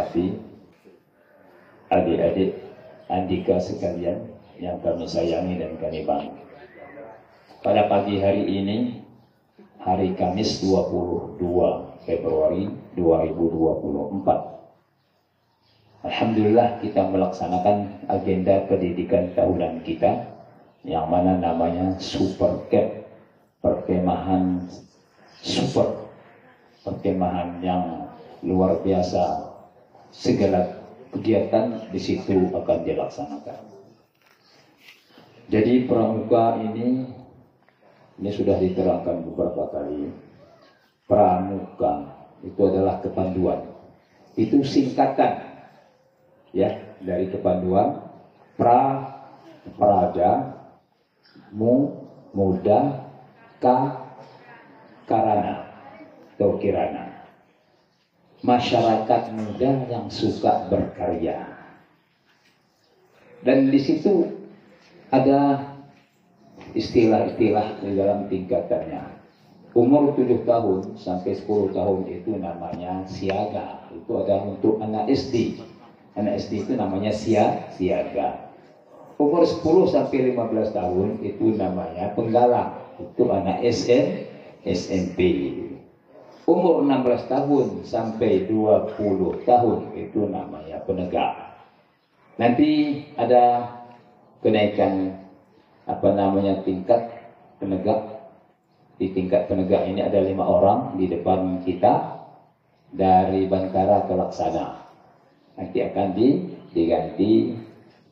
hati adik-adik Andika sekalian yang kami sayangi dan kami bangga. Pada pagi hari ini, hari Kamis 22 Februari 2024. Alhamdulillah kita melaksanakan agenda pendidikan tahunan kita yang mana namanya Super Camp, perkemahan super, perkemahan yang luar biasa segala kegiatan di situ akan dilaksanakan. Jadi pramuka ini ini sudah diterangkan beberapa kali. Pramuka itu adalah kepanduan. Itu singkatan ya dari kepanduan pra praja mu muda ka karana atau kirana masyarakat muda yang suka berkarya. Dan di situ ada istilah-istilah di dalam tingkatannya. Umur 7 tahun sampai 10 tahun itu namanya siaga. Itu adalah untuk anak SD. Anak SD itu namanya sia, siaga. Umur 10 sampai 15 tahun itu namanya penggalang. Itu anak SM, SMP umur 16 tahun sampai 20 tahun itu namanya penegak. Nanti ada kenaikan apa namanya tingkat penegak. Di tingkat penegak ini ada lima orang di depan kita dari Bantara ke Laksana. Nanti akan di, diganti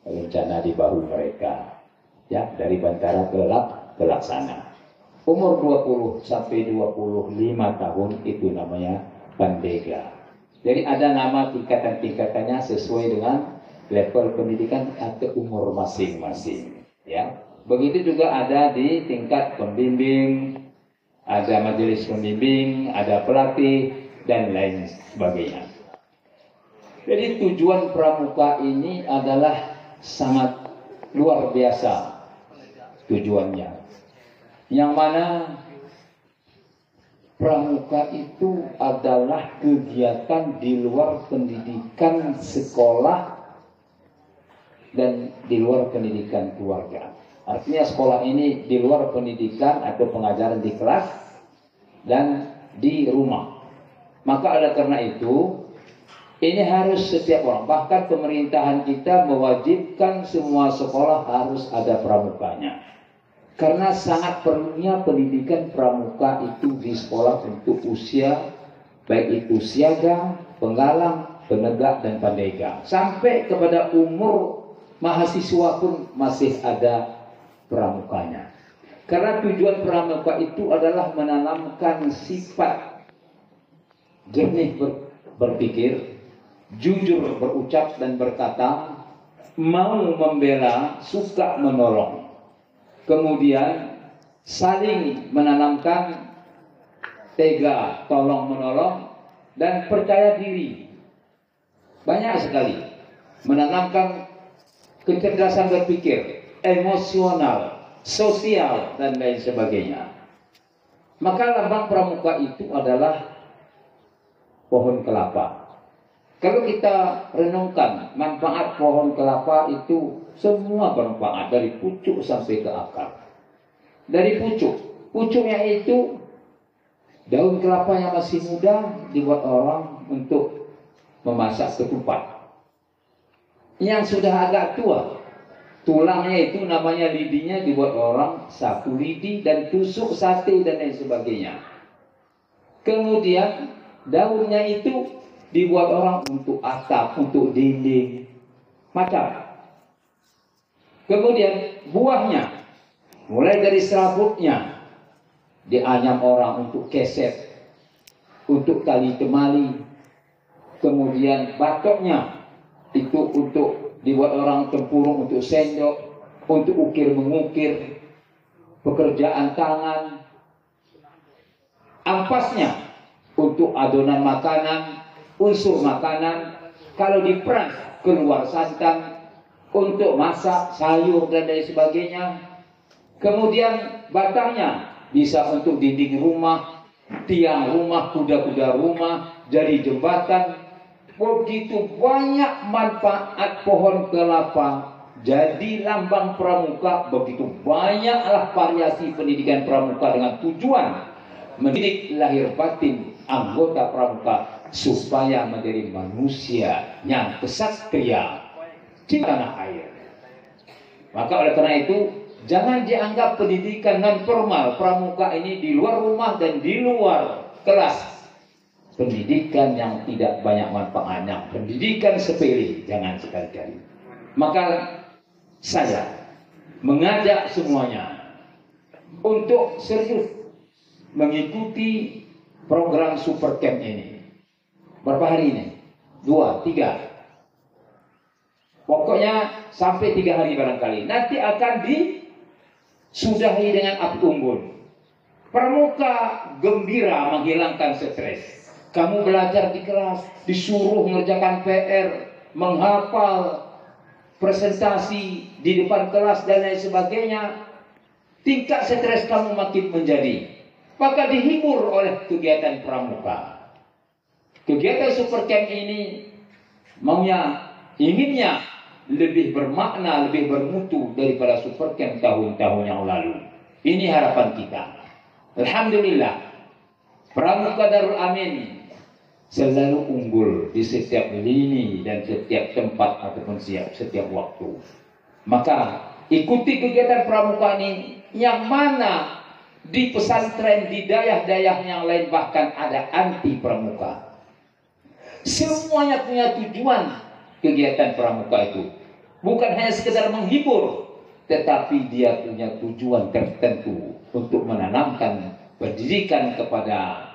rencana di bahu mereka. Ya, dari Bantara ke, Lak, ke Laksana umur 20 sampai 25 tahun itu namanya pandega. Jadi ada nama tingkatan-tingkatannya sesuai dengan level pendidikan atau umur masing-masing. Ya, begitu juga ada di tingkat pembimbing, ada majelis pembimbing, ada pelatih dan lain sebagainya. Jadi tujuan pramuka ini adalah sangat luar biasa tujuannya yang mana pramuka itu adalah kegiatan di luar pendidikan sekolah dan di luar pendidikan keluarga. Artinya sekolah ini di luar pendidikan atau pengajaran di kelas dan di rumah. Maka ada karena itu ini harus setiap orang. Bahkan pemerintahan kita mewajibkan semua sekolah harus ada pramukanya. Karena sangat perlunya pendidikan pramuka itu di sekolah untuk usia baik itu siaga, penggalang, penegak dan pandega. Sampai kepada umur mahasiswa pun masih ada pramukanya. Karena tujuan pramuka itu adalah menanamkan sifat jernih ber, berpikir, jujur berucap dan berkata, mau membela, suka menolong kemudian saling menanamkan tega, tolong menolong dan percaya diri. Banyak sekali menanamkan kecerdasan berpikir, emosional, sosial dan lain sebagainya. Maka lambang pramuka itu adalah pohon kelapa. Kalau kita renungkan manfaat pohon kelapa itu semua bermanfaat dari pucuk sampai ke akar. Dari pucuk, pucuknya itu daun kelapa yang masih muda dibuat orang untuk memasak ketupat. Yang sudah agak tua, tulangnya itu namanya lidinya dibuat orang sapu lidi dan tusuk sate dan lain sebagainya. Kemudian daunnya itu dibuat orang untuk atap, untuk dinding, macam. Kemudian buahnya, mulai dari serabutnya, dianyam orang untuk keset, untuk tali temali, kemudian batoknya itu untuk dibuat orang tempurung untuk sendok, untuk ukir mengukir, pekerjaan tangan, ampasnya untuk adonan makanan, unsur makanan, kalau diperas keluar santan, untuk masak sayur dan lain sebagainya. Kemudian batangnya bisa untuk dinding rumah, tiang rumah, kuda-kuda rumah, jadi jembatan, begitu banyak manfaat pohon kelapa jadi lambang pramuka. Begitu banyaklah variasi pendidikan pramuka dengan tujuan mendidik lahir batin anggota pramuka supaya menjadi manusia yang kesatria di tanah air. Maka oleh karena itu jangan dianggap pendidikan non formal pramuka ini di luar rumah dan di luar kelas. Pendidikan yang tidak banyak manfaatnya, pendidikan sepele, jangan sekali-kali. Maka saya mengajak semuanya untuk serius mengikuti program Super Camp ini. Berapa hari ini? Dua, tiga. Pokoknya sampai tiga hari barangkali. Nanti akan disudahi dengan api unggun. Pramuka gembira menghilangkan stres. Kamu belajar di kelas, disuruh mengerjakan PR, menghafal presentasi di depan kelas dan lain sebagainya, tingkat stres kamu makin menjadi. Maka dihibur oleh kegiatan pramuka. Kegiatan super camp ini maunya, inginnya lebih bermakna, lebih bermutu daripada super camp tahun-tahun yang lalu. Ini harapan kita. Alhamdulillah, Pramuka Darul Amin selalu unggul di setiap lini dan setiap tempat ataupun siap setiap waktu. Maka ikuti kegiatan pramuka ini yang mana di pesantren di daerah-daerah yang lain bahkan ada anti pramuka. Semuanya punya tujuan kegiatan pramuka itu. Bukan hanya sekedar menghibur, tetapi dia punya tujuan tertentu untuk menanamkan pendidikan kepada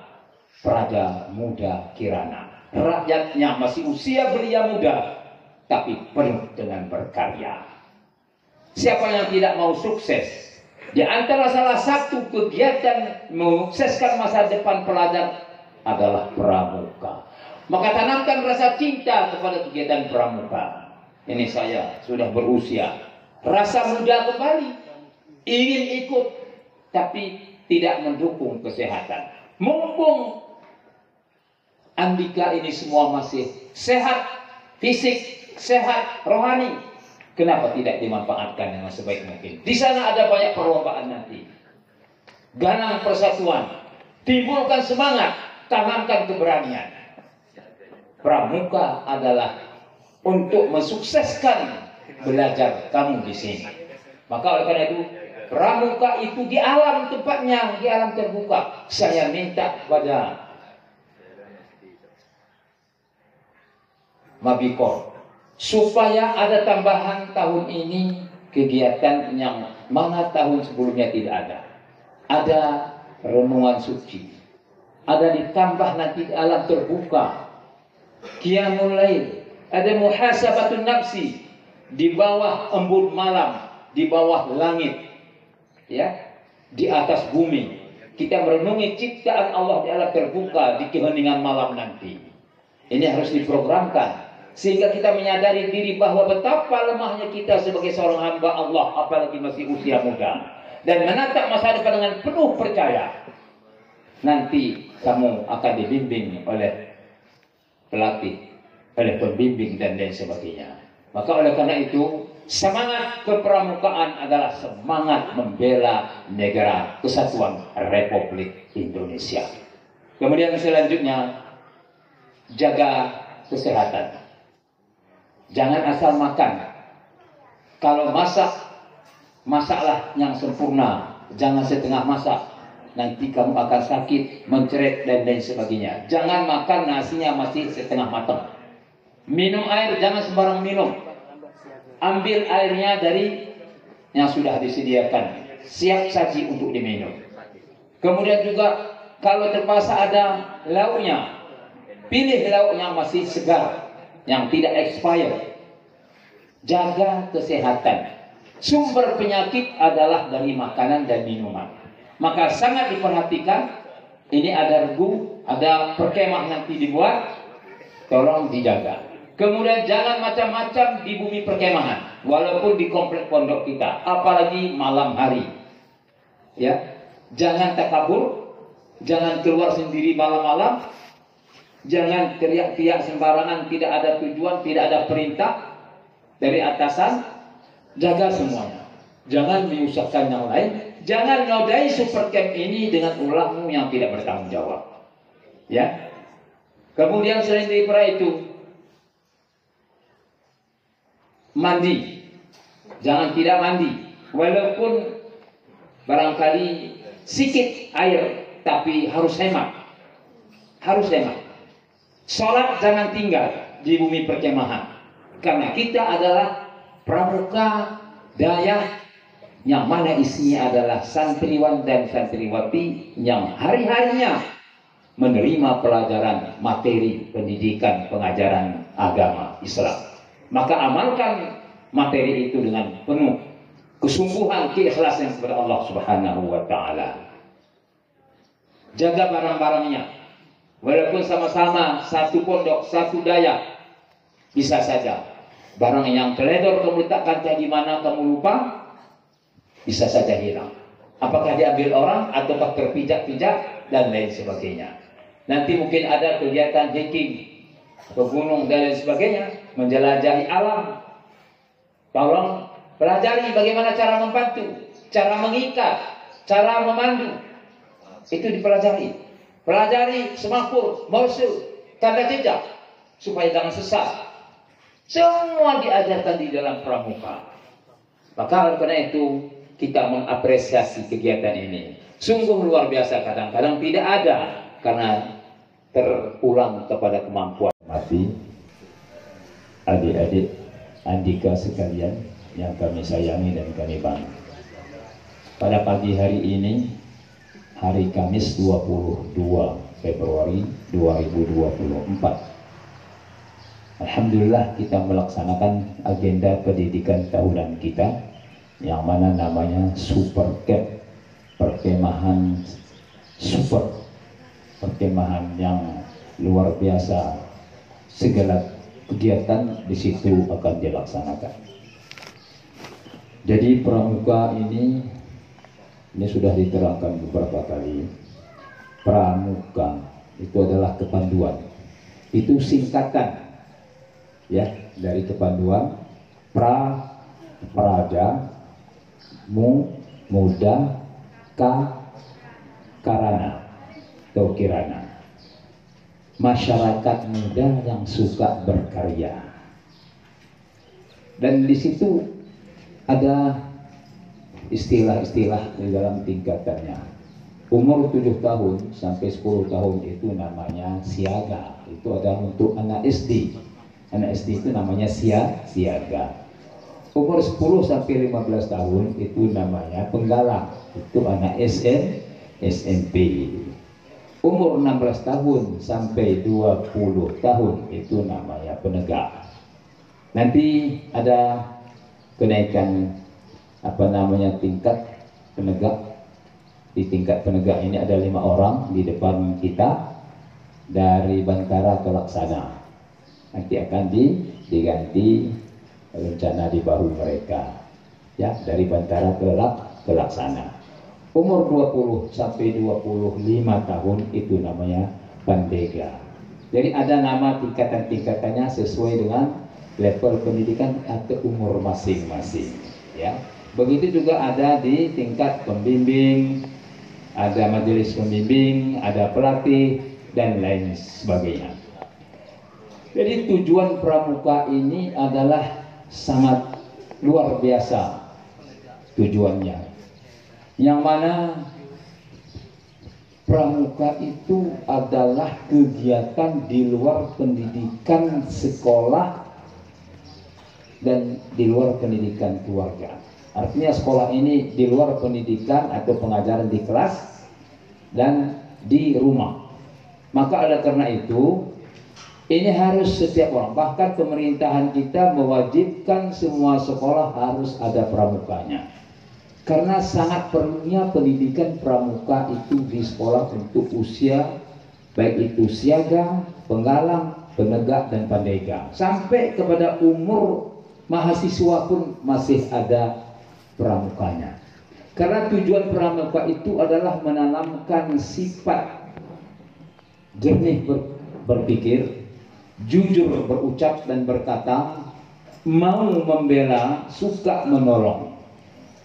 Praja Muda Kirana. Rakyatnya masih usia belia muda, tapi penuh dengan berkarya. Siapa yang tidak mau sukses? Di antara salah satu kegiatan mensukseskan masa depan pelajar adalah pramuka. Maka tanamkan rasa cinta kepada kegiatan pramuka. Ini saya sudah berusia. Rasa muda kembali. Ingin ikut. Tapi tidak mendukung kesehatan. Mumpung Andika ini semua masih sehat, fisik, sehat, rohani. Kenapa tidak dimanfaatkan dengan sebaik mungkin? Di sana ada banyak perlombaan nanti. Ganang persatuan, timbulkan semangat, tanamkan keberanian. Pramuka adalah untuk mensukseskan belajar kamu di sini. Maka oleh karena itu, pramuka itu di alam tempatnya, di alam terbuka. Saya minta pada Mabikor supaya ada tambahan tahun ini kegiatan yang mana tahun sebelumnya tidak ada. Ada renungan suci. Ada ditambah nanti alam terbuka. Qiyamul lail. Ada muhasabatun nafsi di bawah embun malam, di bawah langit. Ya, di atas bumi. Kita merenungi ciptaan Allah di alam terbuka di keheningan malam nanti. Ini harus diprogramkan sehingga kita menyadari diri bahwa betapa lemahnya kita sebagai seorang hamba Allah apalagi masih usia muda dan menatap masa depan dengan penuh percaya nanti kamu akan dibimbing oleh pelatih oleh pembimbing dan lain sebagainya maka oleh karena itu semangat kepramukaan adalah semangat membela negara kesatuan Republik Indonesia kemudian selanjutnya jaga kesehatan Jangan asal makan. Kalau masak, masaklah yang sempurna. Jangan setengah masak. Nanti kamu akan sakit, menceret, dan lain sebagainya. Jangan makan nasinya masih setengah matang. Minum air, jangan sembarang minum. Ambil airnya dari yang sudah disediakan. Siap saji untuk diminum. Kemudian juga kalau terpaksa ada lauknya, pilih lauk yang masih segar yang tidak expired. Jaga kesehatan. Sumber penyakit adalah dari makanan dan minuman. Maka sangat diperhatikan. Ini ada regu, ada perkemah nanti dibuat. Tolong dijaga. Kemudian jangan macam-macam di bumi perkemahan. Walaupun di komplek pondok kita. Apalagi malam hari. Ya, Jangan takabur. Jangan keluar sendiri malam-malam Jangan teriak-teriak sembarangan, tidak ada tujuan, tidak ada perintah dari atasan. Jaga semuanya. Jangan menyusahkan yang lain. Jangan nodai super camp ini dengan ulahmu yang tidak bertanggung jawab. Ya. Kemudian selain daripada itu, mandi. Jangan tidak mandi. Walaupun barangkali sedikit air, tapi harus hemat. Harus hemat. Sholat jangan tinggal di bumi perkemahan. Karena kita adalah pramuka daya yang mana isinya adalah santriwan dan santriwati yang hari-harinya menerima pelajaran materi pendidikan pengajaran agama Islam. Maka amalkan materi itu dengan penuh kesungguhan keikhlasan kepada Allah Subhanahu wa taala. Jaga barang-barangnya. Walaupun sama-sama satu pondok, satu daya, bisa saja barang yang teledor kamu letakkan di mana kamu lupa, bisa saja hilang. Apakah diambil orang ataukah terpijak-pijak dan lain sebagainya. Nanti mungkin ada kegiatan hiking ke gunung dan lain sebagainya, menjelajahi alam. Tolong pelajari bagaimana cara membantu, cara mengikat, cara memandu. Itu dipelajari. Pelajari semakur, morse, tanda jejak supaya jangan sesat. Semua diajarkan di dalam pramuka. Maka karena itu kita mengapresiasi kegiatan ini. Sungguh luar biasa kadang-kadang tidak ada karena terulang kepada kemampuan mati adik-adik Andika sekalian yang kami sayangi dan kami bangga. Pada pagi hari ini hari Kamis 22 Februari 2024 Alhamdulillah kita melaksanakan agenda pendidikan tahunan kita yang mana namanya super camp perkemahan super perkemahan yang luar biasa. Segala kegiatan di situ akan dilaksanakan. Jadi pramuka ini ini sudah diterangkan beberapa kali. Pramuka itu adalah kepanduan. Itu singkatan ya dari kepanduan pra praja mu muda ka karana atau kirana masyarakat muda yang suka berkarya. Dan di situ ada istilah-istilah di dalam tingkatannya. Umur 7 tahun sampai 10 tahun itu namanya siaga. Itu adalah untuk anak SD anak SD itu namanya siaga umur 10 sampai 15 tahun itu namanya penggalang itu anak SN SMP umur 16 tahun sampai 20 tahun itu namanya penegak. Nanti ada kenaikan apa namanya tingkat penegak. Di tingkat penegak ini ada lima orang di depan kita dari Bantara ke Laksana. Nanti akan diganti rencana di bahu mereka. Ya dari Bantara ke ke Laksana. Umur 20 sampai 25 tahun itu namanya Pandega jadi ada nama tingkatan-tingkatannya sesuai dengan level pendidikan atau umur masing-masing. Ya begitu juga ada di tingkat pembimbing ada majelis pembimbing ada pelatih dan lain sebagainya. Jadi tujuan pramuka ini adalah sangat luar biasa tujuannya. Yang mana pramuka itu adalah kegiatan di luar pendidikan sekolah dan di luar pendidikan keluarga. Artinya sekolah ini di luar pendidikan atau pengajaran di kelas dan di rumah. Maka ada karena itu ini harus setiap orang, bahkan pemerintahan kita mewajibkan semua sekolah harus ada pramukanya. Karena sangat perlunya pendidikan pramuka itu di sekolah untuk usia baik itu siaga, penggalang, penegak dan pandega. Sampai kepada umur mahasiswa pun masih ada pramukanya. Karena tujuan pramuka itu adalah menanamkan sifat jernih ber berpikir, jujur berucap dan berkata, mau membela, suka menolong.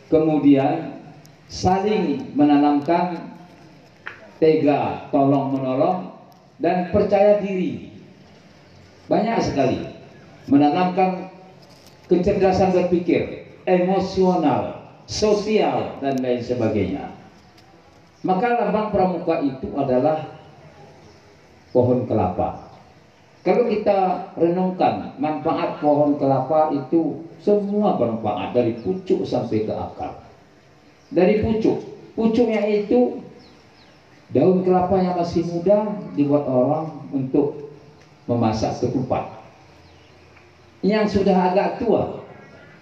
Kemudian saling menanamkan tega, tolong menolong dan percaya diri. Banyak sekali menanamkan kecerdasan berpikir, emosional, sosial dan lain sebagainya. Maka lambang pramuka itu adalah pohon kelapa. Kalau kita renungkan manfaat pohon kelapa itu semua bermanfaat dari pucuk sampai ke akar. Dari pucuk, pucuknya itu daun kelapa yang masih muda dibuat orang untuk memasak ketupat. Yang sudah agak tua,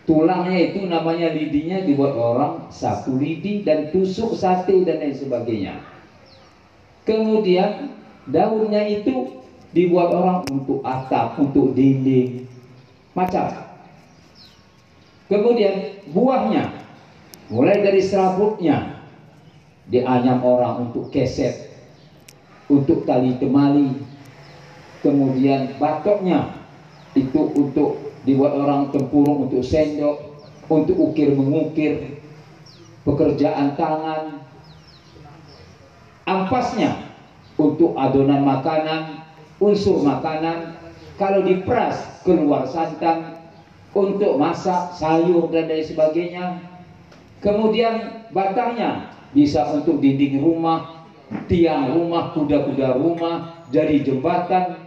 tulangnya itu namanya lidinya dibuat orang sapu lidi dan tusuk sate dan lain sebagainya. Kemudian daunnya itu dibuat orang untuk atap, untuk dinding, macam. Kemudian buahnya, mulai dari serabutnya, dianyam orang untuk keset, untuk tali temali, kemudian batoknya. Itu untuk dibuat orang tempurung untuk sendok, untuk ukir mengukir, pekerjaan tangan, ampasnya. Untuk adonan makanan, unsur makanan kalau diperas keluar santan untuk masak sayur dan lain sebagainya. Kemudian batangnya bisa untuk dinding rumah tiang rumah kuda-kuda rumah jadi jembatan.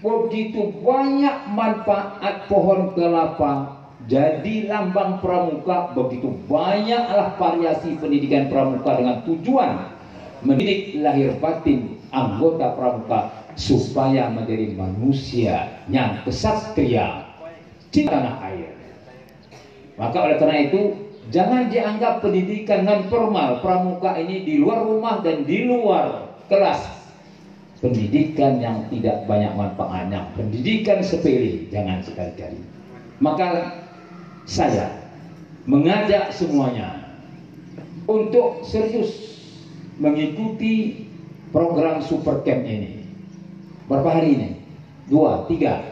Begitu banyak manfaat pohon kelapa jadi lambang pramuka. Begitu banyaklah variasi pendidikan pramuka dengan tujuan mendidik lahir batin anggota pramuka supaya menjadi manusia yang kesatria di tanah air. Maka oleh karena itu jangan dianggap pendidikan non formal pramuka ini di luar rumah dan di luar kelas. Pendidikan yang tidak banyak manfaatnya, pendidikan sepele jangan sekali-kali. Maka saya mengajak semuanya untuk serius mengikuti program Super Camp ini Berapa hari ini? Dua, tiga.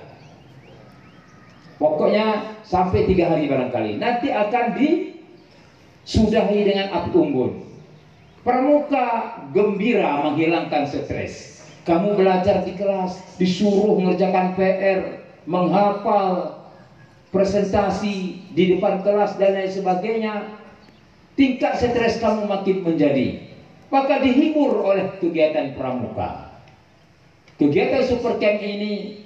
Pokoknya sampai tiga hari barangkali. Nanti akan disudahi dengan unggun. Pramuka gembira menghilangkan stres. Kamu belajar di kelas, disuruh mengerjakan PR, menghafal presentasi di depan kelas dan lain sebagainya. Tingkat stres kamu makin menjadi. Maka dihibur oleh kegiatan pramuka. Kegiatan super camp ini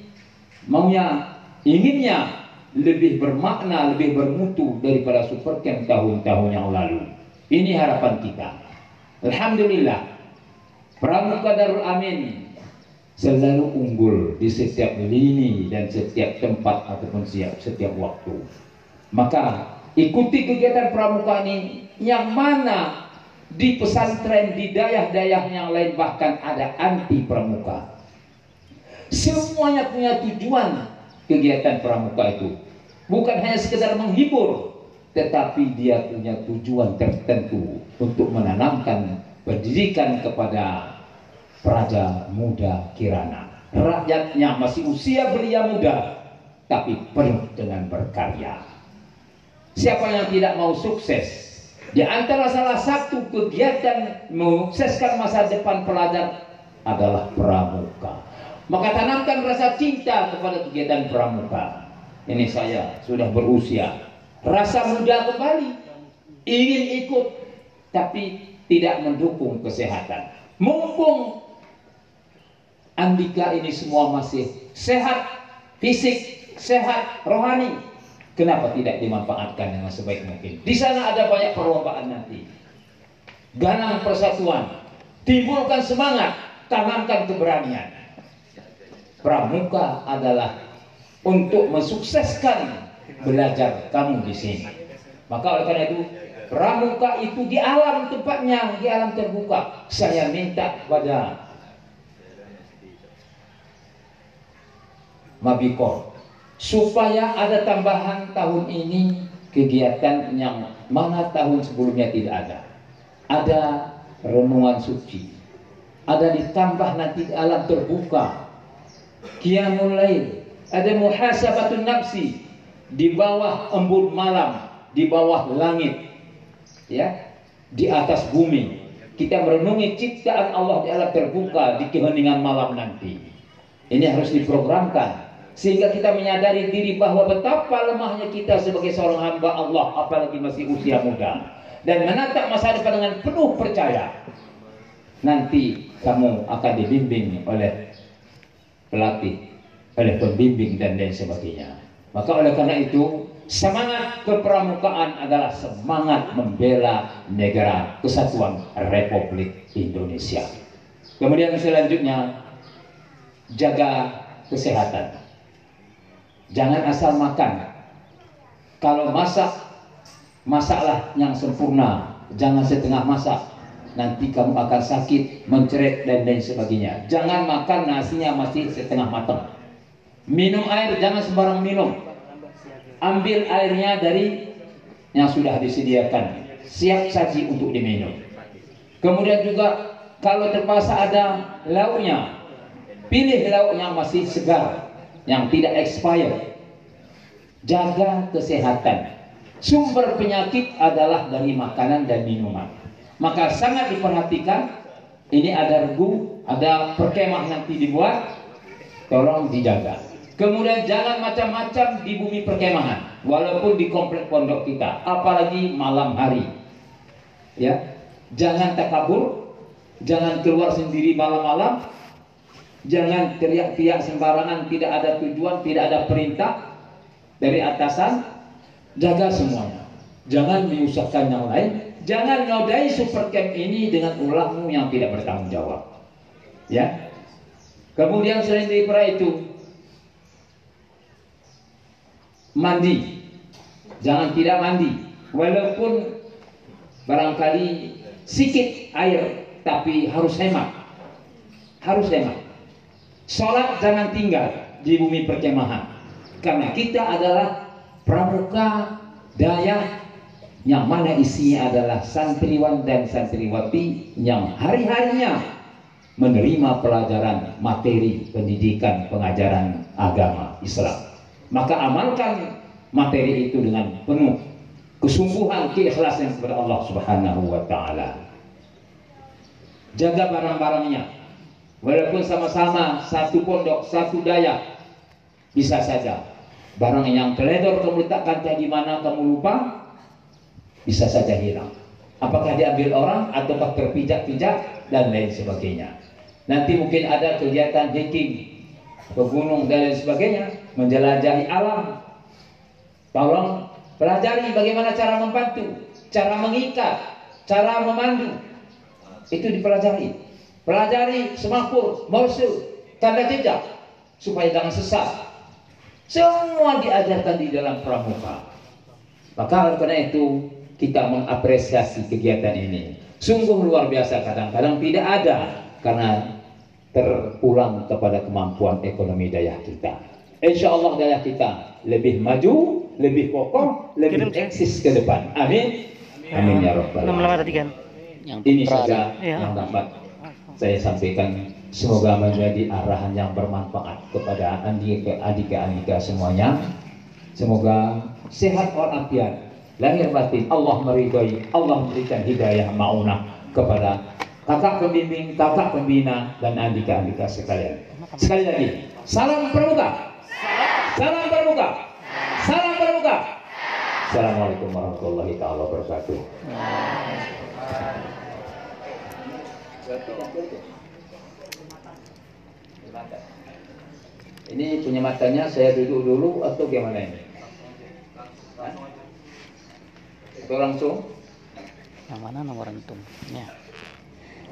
maunya, inginnya lebih bermakna, lebih bermutu daripada super camp tahun-tahun yang lalu. Ini harapan kita. Alhamdulillah, Pramuka Darul Amin selalu unggul di setiap lini dan setiap tempat ataupun setiap, setiap waktu. Maka ikuti kegiatan pramuka ini yang mana di pesantren di dayah-dayah yang lain bahkan ada anti pramuka. Semuanya punya tujuan kegiatan pramuka itu. Bukan hanya sekedar menghibur, tetapi dia punya tujuan tertentu untuk menanamkan pendidikan kepada Praja Muda Kirana. Rakyatnya masih usia belia muda, tapi penuh dengan berkarya. Siapa yang tidak mau sukses? Di antara salah satu kegiatan mensukseskan masa depan pelajar adalah pramuka. Maka tanamkan rasa cinta kepada kegiatan pramuka. Ini saya sudah berusia. Rasa muda kembali. Ingin ikut. Tapi tidak mendukung kesehatan. Mumpung Andika ini semua masih sehat. Fisik, sehat, rohani. Kenapa tidak dimanfaatkan dengan sebaik mungkin? Di sana ada banyak perlombaan nanti. Ganang persatuan. Timbulkan semangat. Tanamkan keberanian pramuka adalah untuk mensukseskan belajar kamu di sini. Maka oleh karena itu pramuka itu di alam tempatnya, di alam terbuka. Saya minta pada Mabikor supaya ada tambahan tahun ini kegiatan yang mana tahun sebelumnya tidak ada. Ada renungan suci. Ada ditambah nanti alam terbuka qiyamul lail, ada muhasabatun nafsi di bawah embun malam, di bawah langit. Ya, di atas bumi. Kita merenungi ciptaan Allah di alam terbuka di keheningan malam nanti. Ini harus diprogramkan sehingga kita menyadari diri bahwa betapa lemahnya kita sebagai seorang hamba Allah apalagi masih usia muda dan menatap masa depan dengan penuh percaya nanti kamu akan dibimbing oleh pelatih oleh pembimbing dan lain sebagainya maka oleh karena itu semangat kepramukaan adalah semangat membela negara kesatuan Republik Indonesia kemudian selanjutnya jaga kesehatan. Jangan asal makan. Kalau masak, masaklah yang sempurna. Jangan setengah masak. Nanti kamu akan sakit, mencret dan lain sebagainya. Jangan makan nasinya masih setengah matang. Minum air jangan sembarang minum. Ambil airnya dari yang sudah disediakan. Siap saji untuk diminum. Kemudian juga kalau terpaksa ada lauknya, Pilih lauk yang masih segar, yang tidak expired. Jaga kesehatan. Sumber penyakit adalah dari makanan dan minuman. Maka sangat diperhatikan. Ini ada regu, ada perkemah nanti dibuat. Tolong dijaga. Kemudian jangan macam-macam di bumi perkemahan, walaupun di komplek pondok kita, apalagi malam hari. Ya, jangan takabur, jangan keluar sendiri malam-malam, Jangan teriak-teriak sembarangan, tidak ada tujuan, tidak ada perintah dari atasan. Jaga semuanya. Jangan menyusahkan yang lain. Jangan nodai super camp ini dengan ulahmu yang tidak bertanggung jawab. Ya. Kemudian selain daripada itu, mandi. Jangan tidak mandi. Walaupun barangkali sedikit air, tapi harus hemat. Harus hemat. Sholat jangan tinggal di bumi perkemahan. Karena kita adalah pramuka daya yang mana isinya adalah santriwan dan santriwati yang hari-harinya menerima pelajaran materi pendidikan pengajaran agama Islam. Maka amalkan materi itu dengan penuh kesungguhan keikhlasan kepada Allah Subhanahu wa taala. Jaga barang-barangnya, Walaupun sama-sama satu pondok, satu daya, bisa saja. Barang yang teledor kamu letakkan di mana kamu lupa, bisa saja hilang. Apakah diambil orang ataukah terpijak-pijak dan lain sebagainya. Nanti mungkin ada kegiatan hiking ke gunung dan lain sebagainya, menjelajahi alam. Tolong pelajari bagaimana cara membantu, cara mengikat, cara memandu. Itu dipelajari. Pelajari semapur, mosul, tanda jejak supaya jangan sesat. Semua diajarkan di dalam pramuka. Maka karena itu kita mengapresiasi kegiatan ini. Sungguh luar biasa kadang-kadang tidak ada karena terpulang kepada kemampuan ekonomi daya kita. Insya Allah daya kita lebih maju, lebih kokoh, lebih eksis ke depan. Amin. Amin, ya Rabbal Alamin. Ini saja ya. yang dapat saya sampaikan semoga menjadi arahan yang bermanfaat kepada adik-adik semuanya. Semoga sehat walafiat, lahir batin Allah meridhai, Allah memberikan hidayah maunah kepada kakak pembimbing, kakak pembina dan adik-adik sekalian. Sekali lagi, salam pramuka. Salam pramuka. Salam pramuka. Assalamualaikum warahmatullahi wabarakatuh. Ini punya matanya saya duduk dulu atau gimana ini? Yang mana nomor Ya.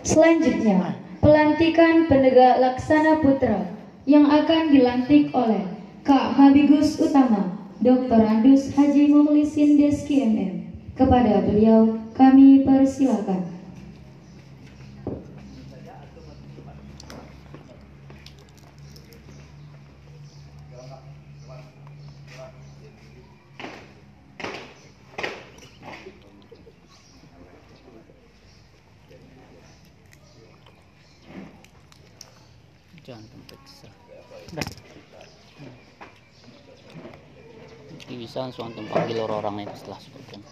Selanjutnya, pelantikan penegak laksana putra yang akan dilantik oleh Kak Habigus Utama, Dr. Andus Haji Muhlisin Deski MM. Kepada beliau kami persilakan. Jadi bisa langsung antum panggil orang-orang itu setelah sebutkan.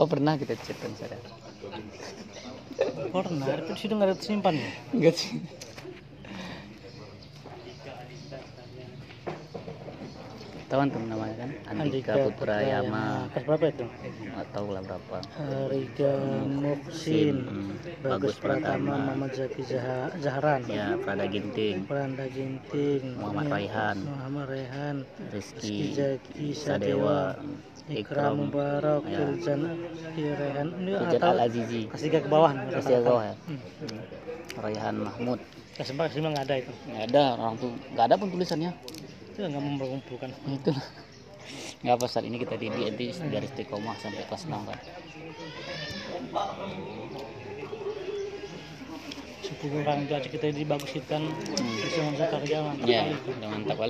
Oh pernah kita chat kan saya. Pernah, itu situ nggak ada simpan ya? Enggak sih. Tahu antum namanya kan? Andika Putra Yama. Kelas berapa itu? Nggak tahu lah berapa. Riga Muksin, Hmm, Bagus Pratama, Muhammad Zaki Zaha- Zahran, Ya, Prada Ginting, Pranda Ginting, Muhammad ya, Raihan, Muhammad Raihan, Rizky Rizky, Zaki Sadewa, Ikram Mubarak, ya. Raihan, ini. Al Azizi, Kasih ke bawah. Kasih ke bawah ya? Hmm. Raihan Mahmud. Kasih nggak ada itu. Nggak ada orang tuh, nggak ada pun tulisannya. Itu nggak mengumpulkan. Itu nggak apa saat ini kita didik nanti dari istiqomah sampai kelas 6 kan. Sepuluh orang itu aja kita dibaguskan Hmm. bisa masuk kerja mantap Ya, kali mantap kali.